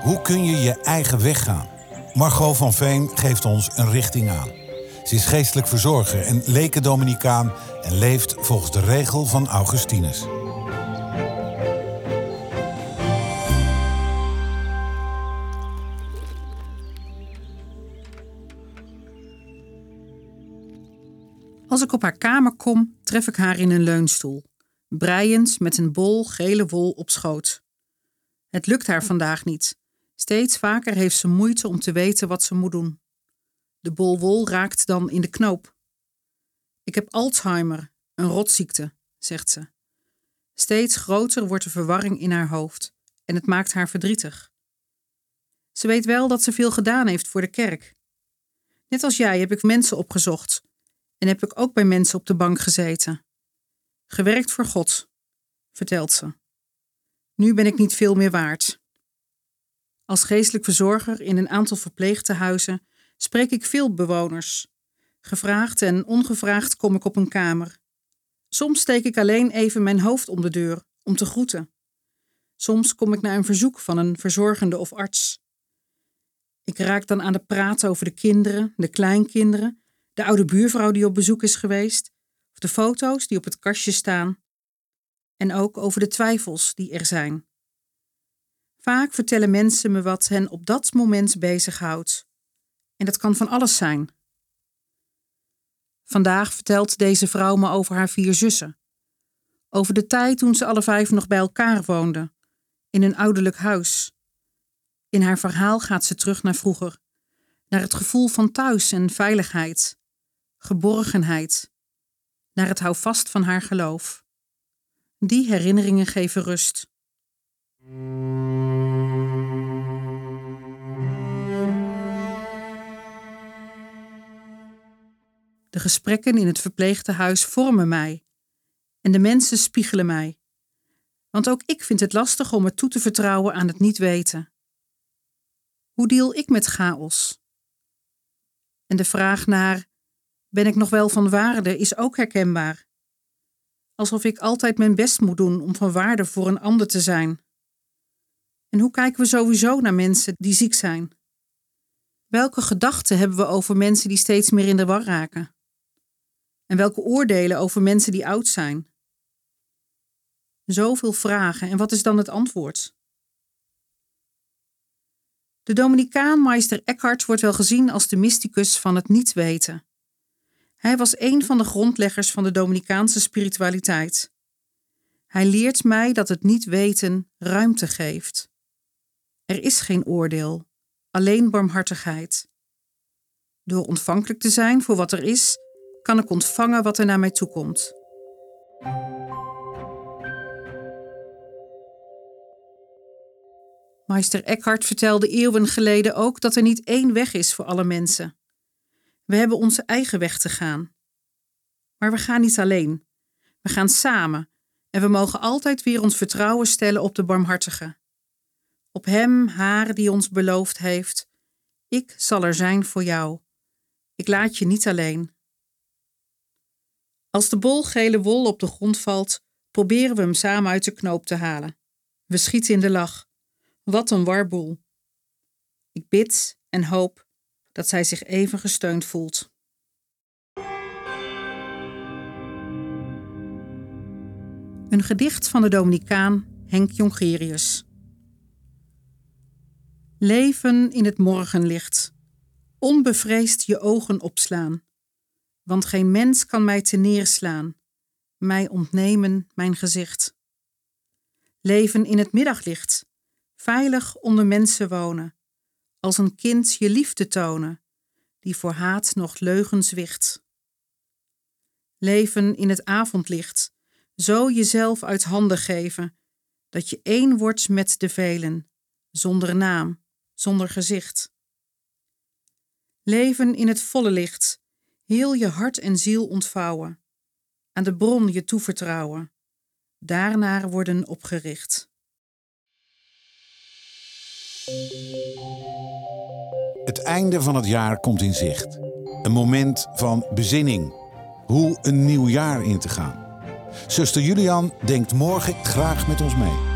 Hoe kun je je eigen weg gaan? Margot van Veen geeft ons een richting aan. Ze is geestelijk verzorger en leken-dominicaan en leeft volgens de regel van Augustinus. Als ik op haar kamer kom, tref ik haar in een leunstoel, breiend met een bol gele wol op schoot. Het lukt haar vandaag niet. Steeds vaker heeft ze moeite om te weten wat ze moet doen. De bol wol raakt dan in de knoop. Ik heb Alzheimer, een rotziekte, zegt ze. Steeds groter wordt de verwarring in haar hoofd en het maakt haar verdrietig. Ze weet wel dat ze veel gedaan heeft voor de kerk. Net als jij heb ik mensen opgezocht en heb ik ook bij mensen op de bank gezeten. Gewerkt voor God, vertelt ze. Nu ben ik niet veel meer waard. Als geestelijk verzorger in een aantal verpleegtehuizen spreek ik veel bewoners. Gevraagd en ongevraagd kom ik op een kamer. Soms steek ik alleen even mijn hoofd om de deur om te groeten. Soms kom ik naar een verzoek van een verzorgende of arts. Ik raak dan aan de praten over de kinderen, de kleinkinderen, de oude buurvrouw die op bezoek is geweest, of de foto's die op het kastje staan, en ook over de twijfels die er zijn. Vaak vertellen mensen me wat hen op dat moment bezighoudt. En dat kan van alles zijn. Vandaag vertelt deze vrouw me over haar vier zussen. Over de tijd toen ze alle vijf nog bij elkaar woonden, in een ouderlijk huis. In haar verhaal gaat ze terug naar vroeger, naar het gevoel van thuis en veiligheid, geborgenheid, naar het houvast van haar geloof. Die herinneringen geven rust. De gesprekken in het verpleegtehuis vormen mij en de mensen spiegelen mij. Want ook ik vind het lastig om me toe te vertrouwen aan het niet weten. Hoe deal ik met chaos? En de vraag naar ben ik nog wel van waarde is ook herkenbaar. Alsof ik altijd mijn best moet doen om van waarde voor een ander te zijn. En hoe kijken we sowieso naar mensen die ziek zijn? Welke gedachten hebben we over mensen die steeds meer in de war raken? En welke oordelen over mensen die oud zijn? Zoveel vragen en wat is dan het antwoord? De Dominicaan Meister Eckhart wordt wel gezien als de mysticus van het niet weten. Hij was een van de grondleggers van de Dominicaanse spiritualiteit. Hij leert mij dat het niet weten ruimte geeft. Er is geen oordeel, alleen barmhartigheid. Door ontvankelijk te zijn voor wat er is, kan ik ontvangen wat er naar mij toekomt. Meister Eckhart vertelde eeuwen geleden ook dat er niet één weg is voor alle mensen. We hebben onze eigen weg te gaan. Maar we gaan niet alleen. We gaan samen en we mogen altijd weer ons vertrouwen stellen op de barmhartige. Op hem, haar die ons beloofd heeft: Ik zal er zijn voor jou. Ik laat je niet alleen. Als de bol gele wol op de grond valt, proberen we hem samen uit de knoop te halen. We schieten in de lach. Wat een warboel. Ik bid en hoop dat zij zich even gesteund voelt. Een gedicht van de Dominicaan Henk Jongerius. Leven in het morgenlicht, onbevreesd je ogen opslaan, want geen mens kan mij te neerslaan, mij ontnemen mijn gezicht. Leven in het middaglicht, veilig onder mensen wonen, als een kind je liefde tonen, die voor haat nog leugens wicht. Leven in het avondlicht, zo jezelf uit handen geven, Dat je één wordt met de velen, zonder naam, zonder gezicht. Leven in het volle licht, heel je hart en ziel ontvouwen, aan de bron je toevertrouwen, daarnaar worden opgericht. Het einde van het jaar komt in zicht. Een moment van bezinning. Hoe een nieuw jaar in te gaan. Zuster Julian denkt morgen graag met ons mee.